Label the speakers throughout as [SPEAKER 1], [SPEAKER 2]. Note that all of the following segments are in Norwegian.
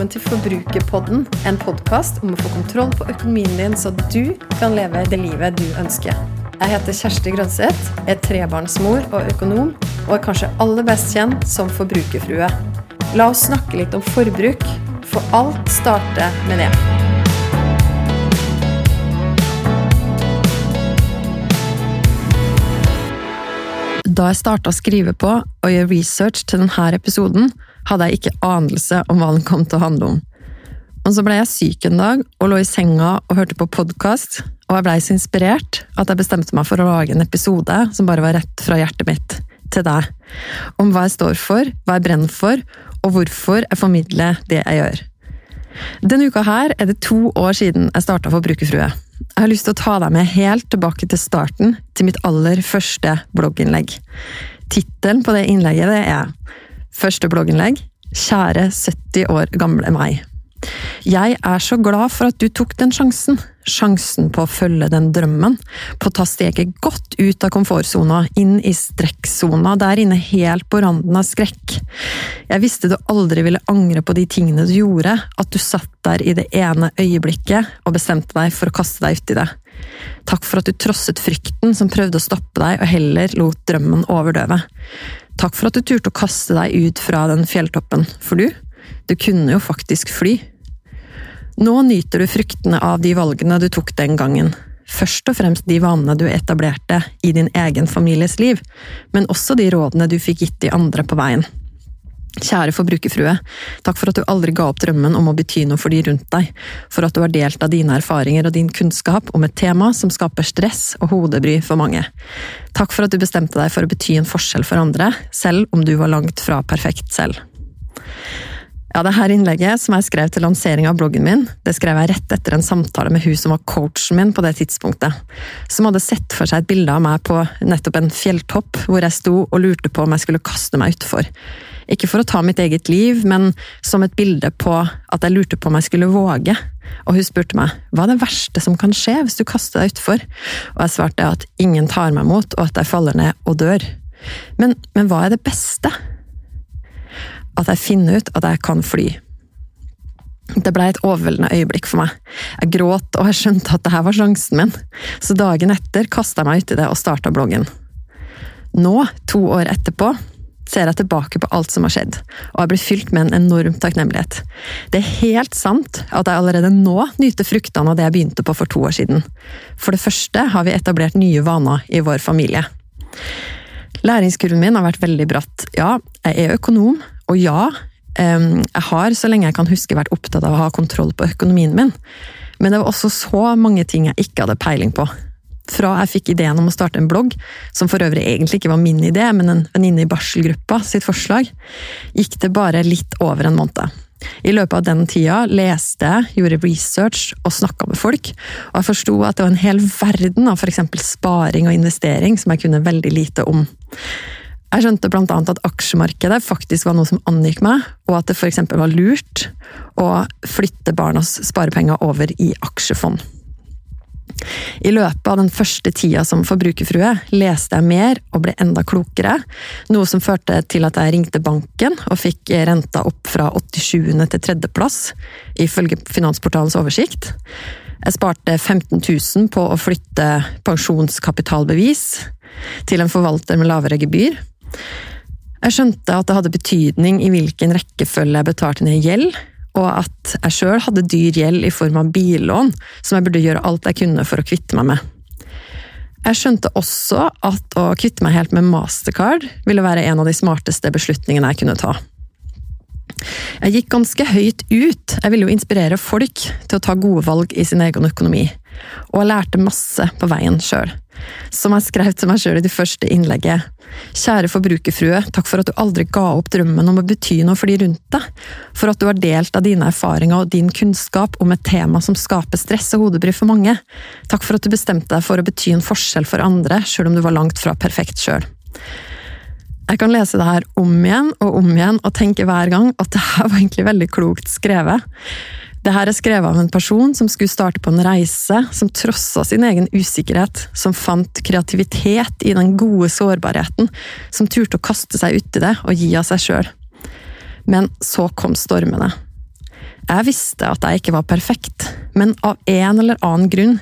[SPEAKER 1] velkommen til Forbrukerpodden, en podkast om å få kontroll på økonomien din, så du kan leve det livet du ønsker. Jeg heter Kjersti Grønseth, er trebarnsmor og økonom, og er kanskje aller best kjent som forbrukerfrue. La oss snakke litt om forbruk, for alt starter med det. Da jeg starta å skrive på og gjøre research til denne episoden, hadde jeg ikke anelse om hva den kom til å handle om. Og så ble jeg syk en dag og lå i senga og hørte på podkast, og jeg blei så inspirert at jeg bestemte meg for å lage en episode som bare var rett fra hjertet mitt til deg. Om hva jeg står for, hva jeg brenner for, og hvorfor jeg formidler det jeg gjør. Denne uka her er det to år siden jeg starta Forbrukerfrue. Jeg har lyst til å ta deg med helt tilbake til starten, til mitt aller første blogginnlegg. Tittelen på det innlegget det er Første blogginnlegg Kjære 70 år gamle meg. Jeg er så glad for at du tok den sjansen. Sjansen på å følge den drømmen. På å ta steget godt ut av komfortsona, inn i strekksona, der inne helt på randen av skrekk. Jeg visste du aldri ville angre på de tingene du gjorde, at du satt der i det ene øyeblikket og bestemte deg for å kaste deg uti det. Takk for at du trosset frykten som prøvde å stoppe deg, og heller lot drømmen overdøve. Takk for at du turte å kaste deg ut fra den fjelltoppen, for du, du kunne jo faktisk fly. Nå nyter du fruktene av de valgene du tok den gangen. Først og fremst de vanene du etablerte i din egen families liv, men også de rådene du fikk gitt de andre på veien. Kjære forbrukerfrue, takk for at du aldri ga opp drømmen om å bety noe for de rundt deg, for at du har delt av dine erfaringer og din kunnskap om et tema som skaper stress og hodebry for mange. Takk for at du bestemte deg for å bety en forskjell for andre, selv om du var langt fra perfekt selv. Ja, det her innlegget som jeg skrev til lansering av bloggen min, det skrev jeg rett etter en samtale med hun som var coachen min på det tidspunktet, som hadde sett for seg et bilde av meg på nettopp en fjelltopp hvor jeg sto og lurte på om jeg skulle kaste meg utfor. Ikke for å ta mitt eget liv, men som et bilde på at jeg lurte på om jeg skulle våge. Og hun spurte meg hva er det verste som kan skje hvis du kaster deg utfor, og jeg svarte at ingen tar meg imot, og at jeg faller ned og dør. Men, men hva er det beste? At jeg finner ut at jeg kan fly. Det ble et overveldende øyeblikk for meg. Jeg gråt, og jeg skjønte at dette var sjansen min, så dagen etter kasta jeg meg uti det og starta bloggen. Nå, to år etterpå, ser jeg tilbake på alt som har skjedd, og jeg blir fylt med en enorm takknemlighet. Det er helt sant at jeg allerede nå nyter fruktene av det jeg begynte på for to år siden. For det første har vi etablert nye vaner i vår familie. Læringskurven min har vært veldig bratt. Ja, jeg er økonom, og ja, jeg har så lenge jeg kan huske vært opptatt av å ha kontroll på økonomien min. Men det var også så mange ting jeg ikke hadde peiling på fra jeg fikk ideen om å starte en blogg, som for øvrig egentlig ikke var min idé, men en venninne i barselgruppa sitt forslag, gikk det bare litt over en måned. I løpet av den tida leste jeg, gjorde research og snakka med folk, og jeg forsto at det var en hel verden av f.eks. sparing og investering som jeg kunne veldig lite om. Jeg skjønte annet at aksjemarkedet faktisk var noe som angikk meg, og at det f.eks. var lurt å flytte barnas sparepenger over i aksjefond. I løpet av den første tida som forbrukerfrue leste jeg mer og ble enda klokere, noe som førte til at jeg ringte banken og fikk renta opp fra 87. til tredjeplass, ifølge Finansportalens oversikt. Jeg sparte 15 000 på å flytte pensjonskapitalbevis til en forvalter med lavere gebyr. Jeg skjønte at det hadde betydning i hvilken rekkefølge jeg betalte ned gjeld, og at jeg sjøl hadde dyr gjeld i form av billån som jeg burde gjøre alt jeg kunne for å kvitte meg med. Jeg skjønte også at å kvitte meg helt med mastercard ville være en av de smarteste beslutningene jeg kunne ta. Jeg gikk ganske høyt ut, jeg ville jo inspirere folk til å ta gode valg i sin egen økonomi, og jeg lærte masse på veien sjøl. Som jeg skrev til meg sjøl i det første innlegget. Kjære forbrukerfrue, takk for at du aldri ga opp drømmen om å bety noe for de rundt deg. For at du har delt av dine erfaringer og din kunnskap om et tema som skaper stress og hodebry for mange. Takk for at du bestemte deg for å bety en forskjell for andre, sjøl om du var langt fra perfekt sjøl. Jeg kan lese det her om igjen og om igjen og tenke hver gang at det her var egentlig veldig klokt skrevet. Det her er skrevet av en person som skulle starte på en reise, som trossa sin egen usikkerhet, som fant kreativitet i den gode sårbarheten, som turte å kaste seg uti det og gi av seg sjøl. Men så kom stormene. Jeg visste at jeg ikke var perfekt, men av en eller annen grunn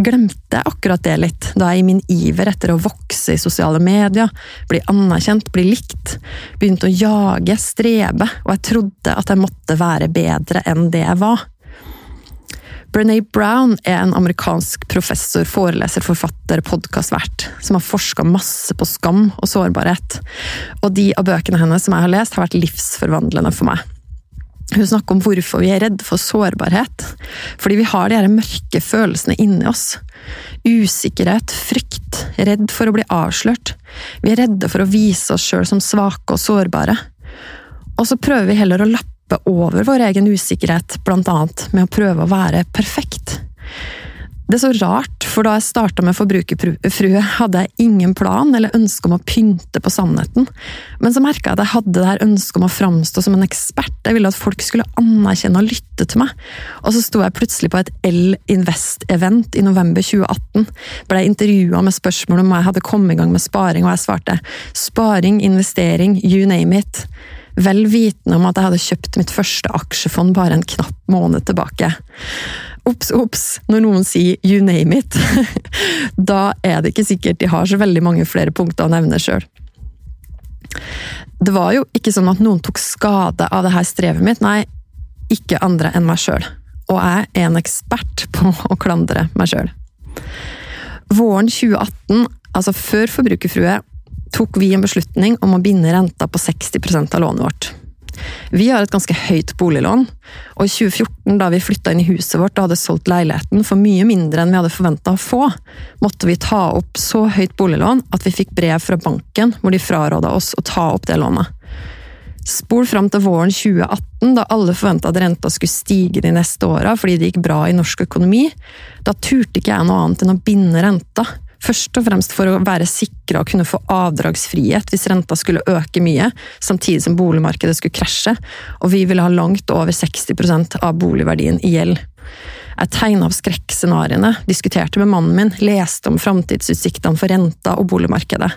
[SPEAKER 1] glemte jeg akkurat det litt, da jeg i min iver etter å vokse i sosiale medier, bli anerkjent, bli likt, begynte å jage, strebe, og jeg trodde at jeg måtte være bedre enn det jeg var. Brené Brown er en amerikansk professor, foreleser, forfatter, podkastvert, som har forska masse på skam og sårbarhet. Og de av bøkene hennes som jeg har lest, har vært livsforvandlende for meg. Hun snakker om hvorfor vi er redd for sårbarhet. Fordi vi har de her mørke følelsene inni oss. Usikkerhet, frykt, redd for å bli avslørt. Vi er redde for å vise oss sjøl som svake og sårbare. Og så prøver vi heller å lappe over vår egen usikkerhet, blant annet med å prøve å være perfekt. Det er så rart, for da jeg starta med Forbrukerfrue, hadde jeg ingen plan eller ønske om å pynte på sannheten, men så merka jeg at jeg hadde det her ønsket om å framstå som en ekspert, jeg ville at folk skulle anerkjenne og lytte til meg, og så sto jeg plutselig på et L Invest-event i november 2018, ble intervjua med spørsmål om jeg hadde kommet i gang med sparing, og jeg svarte sparing, investering, you name it. Vel vitende om at jeg hadde kjøpt mitt første aksjefond bare en knapp måned tilbake. Ops, ops, når noen sier you name it, da er det ikke sikkert de har så veldig mange flere punkter å nevne sjøl. Det var jo ikke sånn at noen tok skade av det her strevet mitt, nei, ikke andre enn meg sjøl. Og jeg er en ekspert på å klandre meg sjøl. Våren 2018, altså før Forbrukerfrue, tok vi en beslutning om å binde renta på 60 av lånet vårt. Vi har et ganske høyt boliglån, og i 2014, da vi flytta inn i huset vårt og hadde solgt leiligheten for mye mindre enn vi hadde forventa å få, måtte vi ta opp så høyt boliglån at vi fikk brev fra banken hvor de fraråda oss å ta opp det lånet. Spol fram til våren 2018, da alle forventa at renta skulle stige de neste åra fordi det gikk bra i norsk økonomi. Da turte ikke jeg noe annet enn å binde renta, Først og fremst for å være sikra å kunne få avdragsfrihet hvis renta skulle øke mye, samtidig som boligmarkedet skulle krasje, og vi ville ha langt over 60% av boligverdien i gjeld. Jeg tegna opp skrekkscenarioene, diskuterte med mannen min, leste om framtidsutsiktene for renta og boligmarkedet,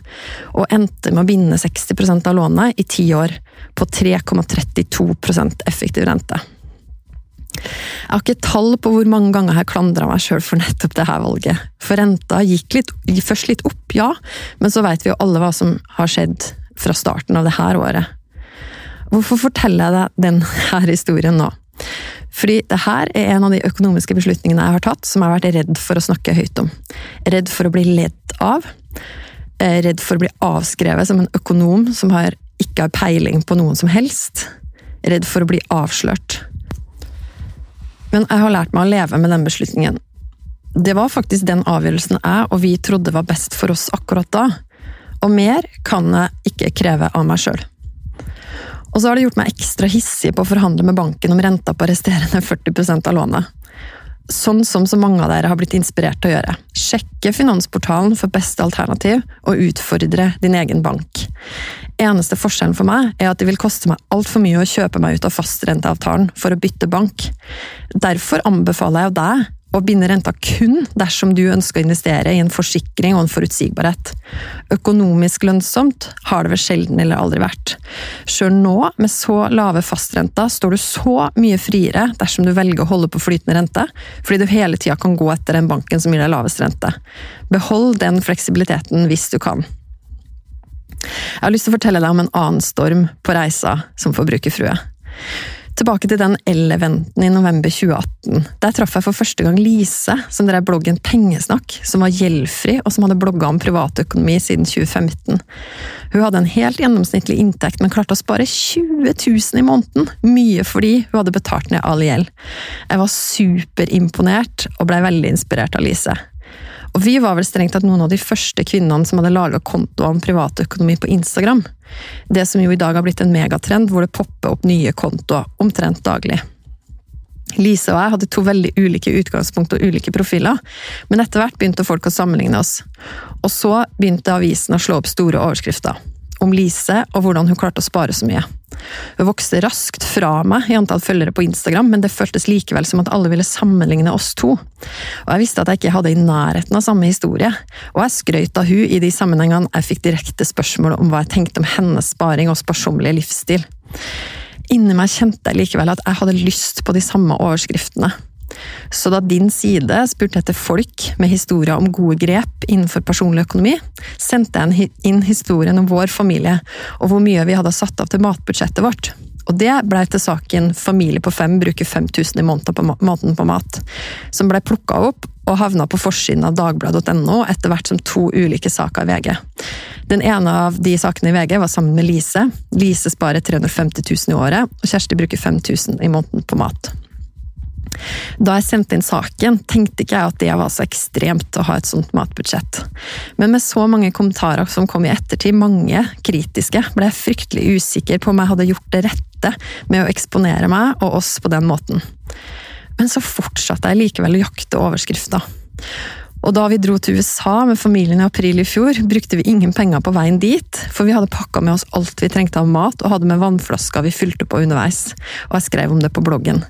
[SPEAKER 1] og endte med å binde 60% av lånet i ti år, på 3,32% effektiv rente. Jeg har ikke tall på hvor mange ganger jeg klandra meg sjøl for nettopp det her valget. For renta gikk litt, først litt opp, ja, men så veit vi jo alle hva som har skjedd fra starten av det her året. Hvorfor forteller jeg deg denne historien nå? Fordi det her er en av de økonomiske beslutningene jeg har tatt som jeg har vært redd for å snakke høyt om. Redd for å bli ledd av. Eh, redd for å bli avskrevet som en økonom som har, ikke har peiling på noen som helst. Redd for å bli avslørt. Men jeg har lært meg å leve med den beslutningen. Det var faktisk den avgjørelsen jeg og vi trodde var best for oss akkurat da. Og mer kan jeg ikke kreve av meg sjøl. Og så har det gjort meg ekstra hissig på å forhandle med banken om renta på resterende 40% av lånet. Sånn som så mange av dere har blitt inspirert til å gjøre. Sjekke Finansportalen for beste alternativ, og utfordre din egen bank. Eneste forskjellen for meg er at det vil koste meg altfor mye å kjøpe meg ut av fastrenteavtalen for å bytte bank. Derfor anbefaler jeg deg å binde renta kun dersom du ønsker å investere i en forsikring og en forutsigbarhet. Økonomisk lønnsomt har det vel sjelden eller aldri vært. Sjøl nå, med så lave fastrenter, står du så mye friere dersom du velger å holde på flytende rente, fordi du hele tida kan gå etter den banken som gir deg lavest rente. Behold den fleksibiliteten hvis du kan. Jeg har lyst til å fortelle deg om en annen storm på reisa som forbrukerfrue. Tilbake til den L-eventen i november 2018. Der traff jeg for første gang Lise, som drev bloggen Pengesnakk, som var gjeldfri og som hadde blogga om privatøkonomi siden 2015. Hun hadde en helt gjennomsnittlig inntekt, men klarte å spare 20 000 i måneden, mye fordi hun hadde betalt ned all gjeld. Jeg var superimponert og blei veldig inspirert av Lise. Og vi var vel strengt tatt noen av de første kvinnene som hadde laga kontoer om privatøkonomi på Instagram. Det som jo i dag har blitt en megatrend, hvor det popper opp nye kontoer omtrent daglig. Lise og jeg hadde to veldig ulike utgangspunkt og ulike profiler, men etter hvert begynte folk å sammenligne oss. Og så begynte avisen å slå opp store overskrifter om Lise og hvordan hun klarte å spare så mye. Hun vokste raskt fra meg i antall følgere på Instagram, men det føltes likevel som at alle ville sammenligne oss to. Og jeg visste at jeg ikke hadde i nærheten av samme historie, og jeg skrøt av hun i de sammenhengene jeg fikk direkte spørsmål om hva jeg tenkte om hennes sparing og sparsommelige livsstil. Inni meg kjente jeg likevel at jeg hadde lyst på de samme overskriftene. Så da Din Side spurte etter folk med historier om gode grep innenfor personlig økonomi, sendte jeg inn historien om vår familie og hvor mye vi hadde satt av til matbudsjettet vårt. Og det ble til saken Familie på fem bruker 5000 i måneden på mat, som ble plukka opp og havna på forsiden av dagbladet.no etter hvert som to ulike saker i VG. Den ene av de sakene i VG var sammen med Lise. Lise sparer 350 000 i året, og Kjersti bruker 5000 i måneden på mat. Da jeg sendte inn saken, tenkte ikke jeg at det var så ekstremt å ha et sånt matbudsjett. Men med så mange kommentarer som kom i ettertid, mange kritiske, ble jeg fryktelig usikker på om jeg hadde gjort det rette med å eksponere meg og oss på den måten. Men så fortsatte jeg likevel å jakte overskrifter. Og da vi dro til USA med familien i april i fjor, brukte vi ingen penger på veien dit, for vi hadde pakka med oss alt vi trengte av mat, og hadde med vannflasker vi fylte på underveis. Og jeg skrev om det på bloggen.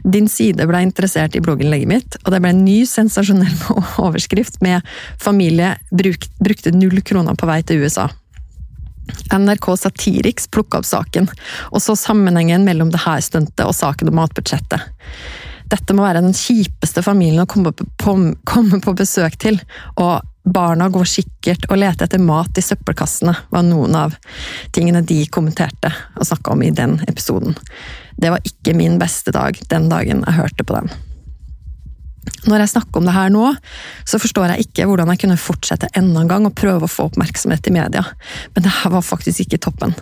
[SPEAKER 1] Din side ble interessert i blogginnlegget mitt, og det ble en ny sensasjonell overskrift med 'Familie brukte null kroner på vei til USA'. NRK Satiriks plukka opp saken, og så sammenhengen mellom det her stuntet og saken om matbudsjettet. Dette må være den kjipeste familien å komme på, komme på besøk til, og barna går sikkert og leter etter mat i søppelkassene, var noen av tingene de kommenterte og snakka om i den episoden. Det var ikke min beste dag den dagen jeg hørte på den. Når jeg snakker om det her nå, så forstår jeg ikke hvordan jeg kunne fortsette enda en gang og prøve å få oppmerksomhet i media, men det her var faktisk ikke toppen.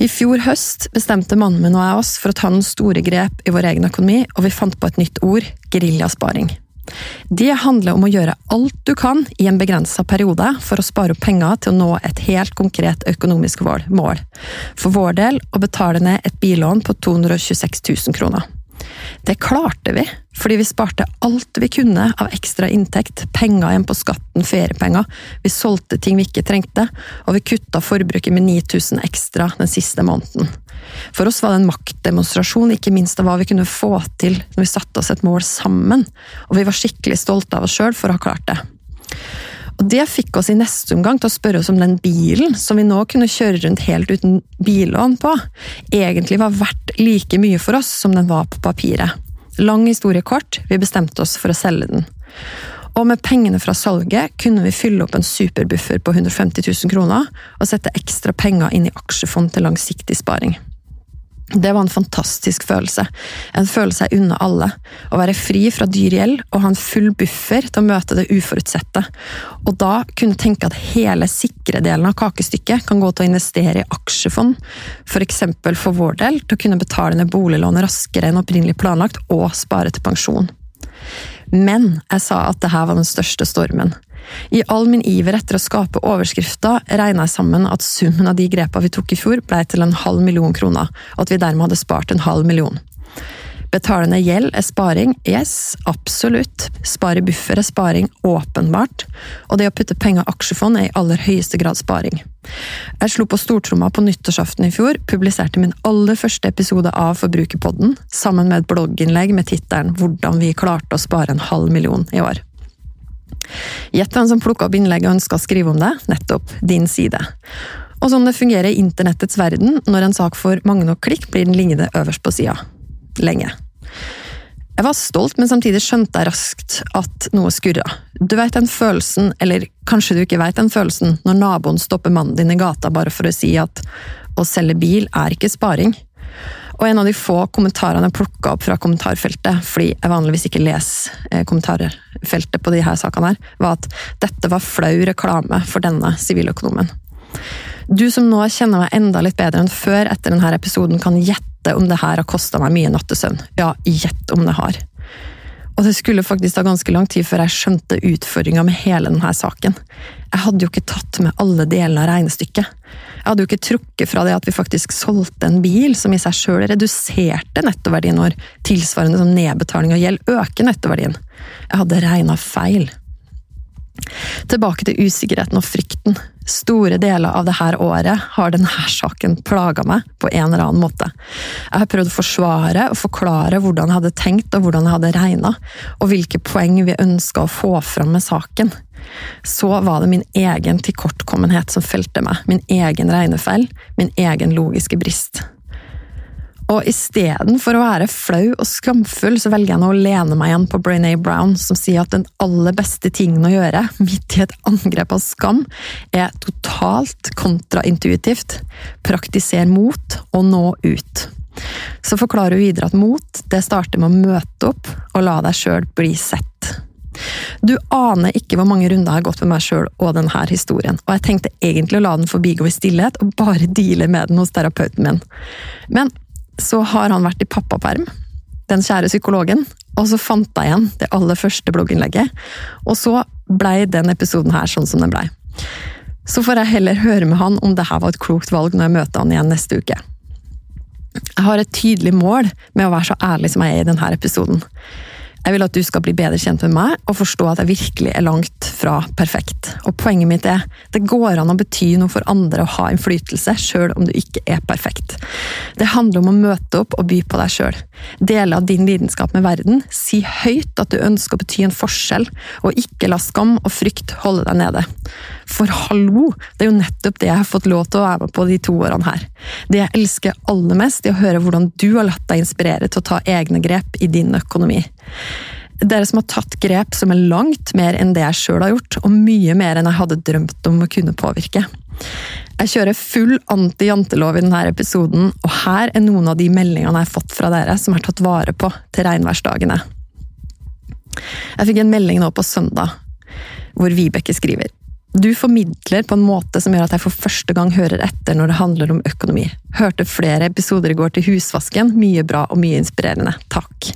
[SPEAKER 1] I fjor høst bestemte mannen min og jeg oss for å ta noen store grep i vår egen økonomi, og vi fant på et nytt ord – geriljasparing. Det handler om å gjøre alt du kan i en begrensa periode for å spare opp penger til å nå et helt konkret økonomisk mål. For vår del å betale ned et billån på 226 000 kroner. Det klarte vi, fordi vi sparte alt vi kunne av ekstra inntekt, penger igjen på skatten, feriepenger, vi solgte ting vi ikke trengte, og vi kutta forbruket med 9000 ekstra den siste måneden. For oss var det en maktdemonstrasjon, ikke minst av hva vi kunne få til når vi satte oss et mål sammen, og vi var skikkelig stolte av oss sjøl for å ha klart det. Og Det fikk oss i neste omgang til å spørre oss om den bilen som vi nå kunne kjøre rundt helt uten billån på, egentlig var verdt like mye for oss som den var på papiret. Lang historie kort, vi bestemte oss for å selge den. Og med pengene fra salget kunne vi fylle opp en superbuffer på 150 000 kroner og sette ekstra penger inn i aksjefond til langsiktig sparing. Det var en fantastisk følelse. En følelse jeg unner alle. Å være fri fra dyr gjeld og ha en full buffer til å møte det uforutsette. Og da kunne tenke at hele sikre delen av kakestykket kan gå til å investere i aksjefond. For, for vår del til å kunne betale ned boliglånet raskere enn opprinnelig planlagt, og spare til pensjon. Men jeg sa at dette var den største stormen. I all min iver etter å skape overskrifter, regna jeg sammen at summen av de grepa vi tok i fjor, blei til en halv million kroner, og at vi dermed hadde spart en halv million. Betalende gjeld er sparing, yes, absolutt. Spare buffer er sparing, åpenbart. Og det å putte penger i aksjefond er i aller høyeste grad sparing. Jeg slo på stortromma på nyttårsaften i fjor, publiserte min aller første episode av Forbrukerpodden, sammen med et blogginnlegg med tittelen Hvordan vi klarte å spare en halv million i år. Gjett hvem som plukka opp innlegget og ønska å skrive om det? Nettopp din side. Og sånn det fungerer i internettets verden, når en sak får mange nok klikk, blir den liggende øverst på sida. Lenge. Jeg var stolt, men samtidig skjønte jeg raskt at noe skurra. Du veit den følelsen, eller kanskje du ikke veit den følelsen, når naboen stopper mannen din i gata bare for å si at å selge bil er ikke sparing. Og en av de få kommentarene jeg plukka opp fra kommentarfeltet, fordi jeg vanligvis ikke leser eh, kommentarfeltet på de her sakene, her, var at dette var flau reklame for denne siviløkonomen. Du som nå kjenner meg enda litt bedre enn før etter denne episoden, kan gjette om det her har kosta meg mye nattesøvn. Ja, gjett om det har. Og det skulle faktisk ta ganske lang tid før jeg skjønte utfordringa med hele denne saken. Jeg hadde jo ikke tatt med alle delene av regnestykket. Jeg hadde jo ikke trukket fra det at vi faktisk solgte en bil som i seg sjøl reduserte nettoverdien vår, tilsvarende som nedbetaling av gjeld øker nettoverdien. Jeg hadde regna feil. Tilbake til usikkerheten og frykten. Store deler av dette året har denne saken plaga meg på en eller annen måte. Jeg har prøvd å forsvare og forklare hvordan jeg hadde tenkt og hvordan jeg hadde regna, og hvilke poeng vi ønska å få fram med saken så var det min egen tilkortkommenhet som felte meg, min egen regnefeil, min egen logiske brist. Og istedenfor å være flau og skamfull, så velger jeg nå å lene meg igjen på Brené Brown, som sier at den aller beste tingen å gjøre, midt i et angrep av skam, er totalt kontraintuitivt. Praktiser mot og nå ut. Så forklarer hun videre at mot, det starter med å møte opp og la deg sjøl bli sett. Du aner ikke hvor mange runder jeg har gått med meg sjøl og denne historien, og jeg tenkte egentlig å la den forbigå i stillhet og bare deale med den hos terapeuten min. Men så har han vært i pappaperm, den kjære psykologen, og så fant jeg igjen det aller første blogginnlegget, og så blei den episoden her sånn som den blei. Så får jeg heller høre med han om det her var et klokt valg når jeg møter han igjen neste uke. Jeg har et tydelig mål med å være så ærlig som jeg er i denne episoden. Jeg vil at du skal bli bedre kjent med meg og forstå at jeg virkelig er langt fra perfekt. Og poenget mitt er det går an å bety noe for andre og ha innflytelse, sjøl om du ikke er perfekt. Det handler om å møte opp og by på deg sjøl. Dele av din lidenskap med verden. Si høyt at du ønsker å bety en forskjell, og ikke la skam og frykt holde deg nede. For hallo, det er jo nettopp det jeg har fått lov til å være med på de to årene her. Det jeg elsker aller mest, er å høre hvordan du har latt deg inspirere til å ta egne grep i din økonomi. Dere som har tatt grep som er langt mer enn det jeg sjøl har gjort, og mye mer enn jeg hadde drømt om å kunne påvirke. Jeg kjører full anti-jantelov i denne episoden, og her er noen av de meldingene jeg har fått fra dere som er tatt vare på til regnværsdagene. Jeg fikk en melding nå på søndag, hvor Vibeke skriver du formidler på en måte som gjør at jeg for første gang hører etter når det handler om økonomi. Hørte flere episoder i går til husvasken, mye bra og mye inspirerende. Takk.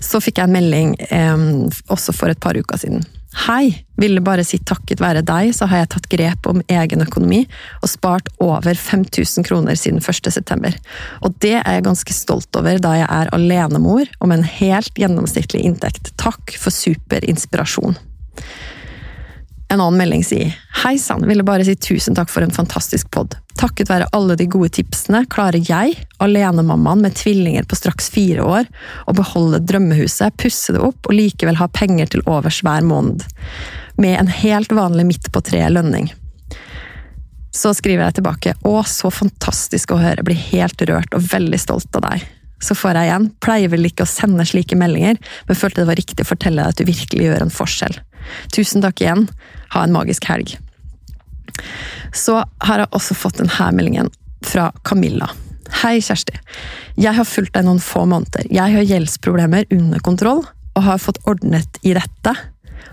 [SPEAKER 1] Så fikk jeg en melding eh, også for et par uker siden. Hei, ville bare si takket være deg, så har jeg tatt grep om egen økonomi og spart over 5000 kroner siden 1. september. Og det er jeg ganske stolt over, da jeg er alenemor og med en helt gjennomsnittlig inntekt. Takk for super inspirasjon. En annen melding sier Hei sann, ville bare si tusen takk for en fantastisk pod. Takket være alle de gode tipsene klarer jeg, alenemammaen med tvillinger på straks fire år, å beholde drømmehuset, pusse det opp og likevel ha penger til overs hver måned. Med en helt vanlig midt på treet lønning. Så skriver jeg tilbake Å, så fantastisk å høre, blir helt rørt og veldig stolt av deg. Så får jeg igjen, pleier vel ikke å sende slike meldinger, men følte det var riktig å fortelle deg at du virkelig gjør en forskjell. Tusen takk igjen. Ha en magisk helg. Så har jeg også fått denne meldingen fra Camilla. Hei, Kjersti. Jeg har fulgt deg noen få måneder. Jeg har gjeldsproblemer under kontroll og har fått ordnet i dette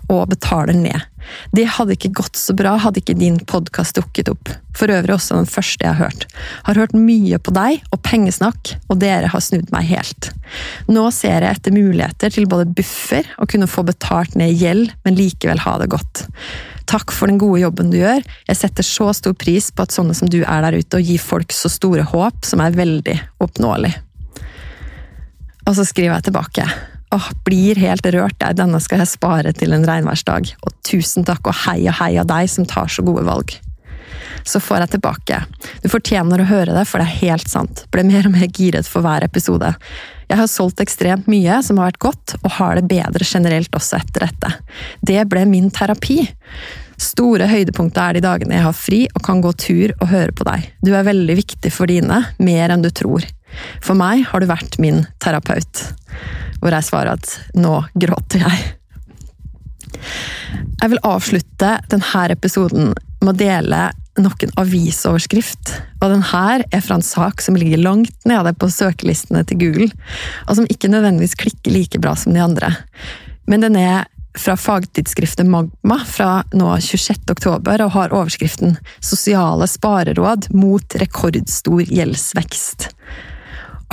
[SPEAKER 1] og betaler ned. Det hadde ikke gått så bra hadde ikke din podkast dukket opp. For øvrig også den første jeg har hørt. Har hørt mye på deg og pengesnakk, og dere har snudd meg helt. Nå ser jeg etter muligheter til både buffer og kunne få betalt ned gjeld, men likevel ha det godt. Takk for den gode jobben du gjør. Jeg setter så stor pris på at sånne som du er der ute og gir folk så store håp, som er veldig oppnåelig. Og så skriver jeg tilbake. Åh, blir helt rørt Jeg. Denne skal jeg spare til en regnværsdag. Og tusen takk og hei og hei av deg som tar så gode valg. Så får jeg tilbake. Du fortjener å høre det, for det er helt sant. Ble mer og mer giret for hver episode. Jeg har solgt ekstremt mye som har vært godt, og har det bedre generelt også etter dette. Det ble min terapi. Store høydepunkter er de dagene jeg har fri og kan gå tur og høre på deg. Du er veldig viktig for dine, mer enn du tror. For meg har du vært min terapeut hvor jeg svarer at nå gråter jeg. Jeg vil avslutte denne episoden med å dele noen avisoverskrift. Og denne er fra en sak som ligger langt nede på søkelistene til Google, og som ikke nødvendigvis klikker like bra som de andre. Men den er fra fagtidsskriftet Magma fra nå 26. oktober og har overskriften 'Sosiale spareråd mot rekordstor gjeldsvekst'.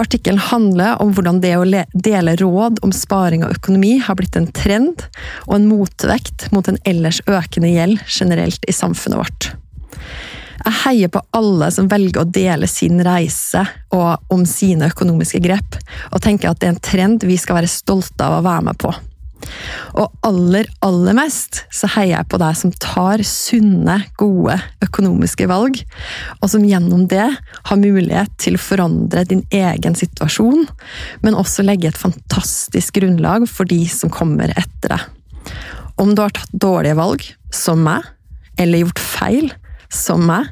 [SPEAKER 1] Artikkelen handler om hvordan det å dele råd om sparing og økonomi har blitt en trend og en motvekt mot en ellers økende gjeld generelt i samfunnet vårt. Jeg heier på alle som velger å dele sin reise og om sine økonomiske grep, og tenker at det er en trend vi skal være stolte av å være med på. Og aller, aller mest så heier jeg på deg som tar sunne, gode økonomiske valg, og som gjennom det har mulighet til å forandre din egen situasjon, men også legge et fantastisk grunnlag for de som kommer etter deg. Om du har tatt dårlige valg, som meg, eller gjort feil, som meg,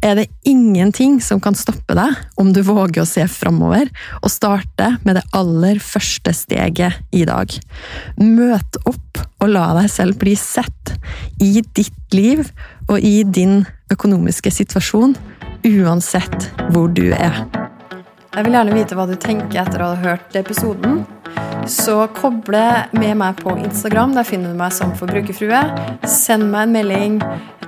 [SPEAKER 1] er det ingenting som kan stoppe deg om du våger å se framover og starte med det aller første steget i dag. Møt opp og la deg selv bli sett i ditt liv og i din økonomiske situasjon, uansett hvor du er. Jeg vil gjerne vite hva du tenker etter å ha hørt episoden. Så koble med meg på Instagram. Der finner du meg som forbrukerfrue. Send meg en melding.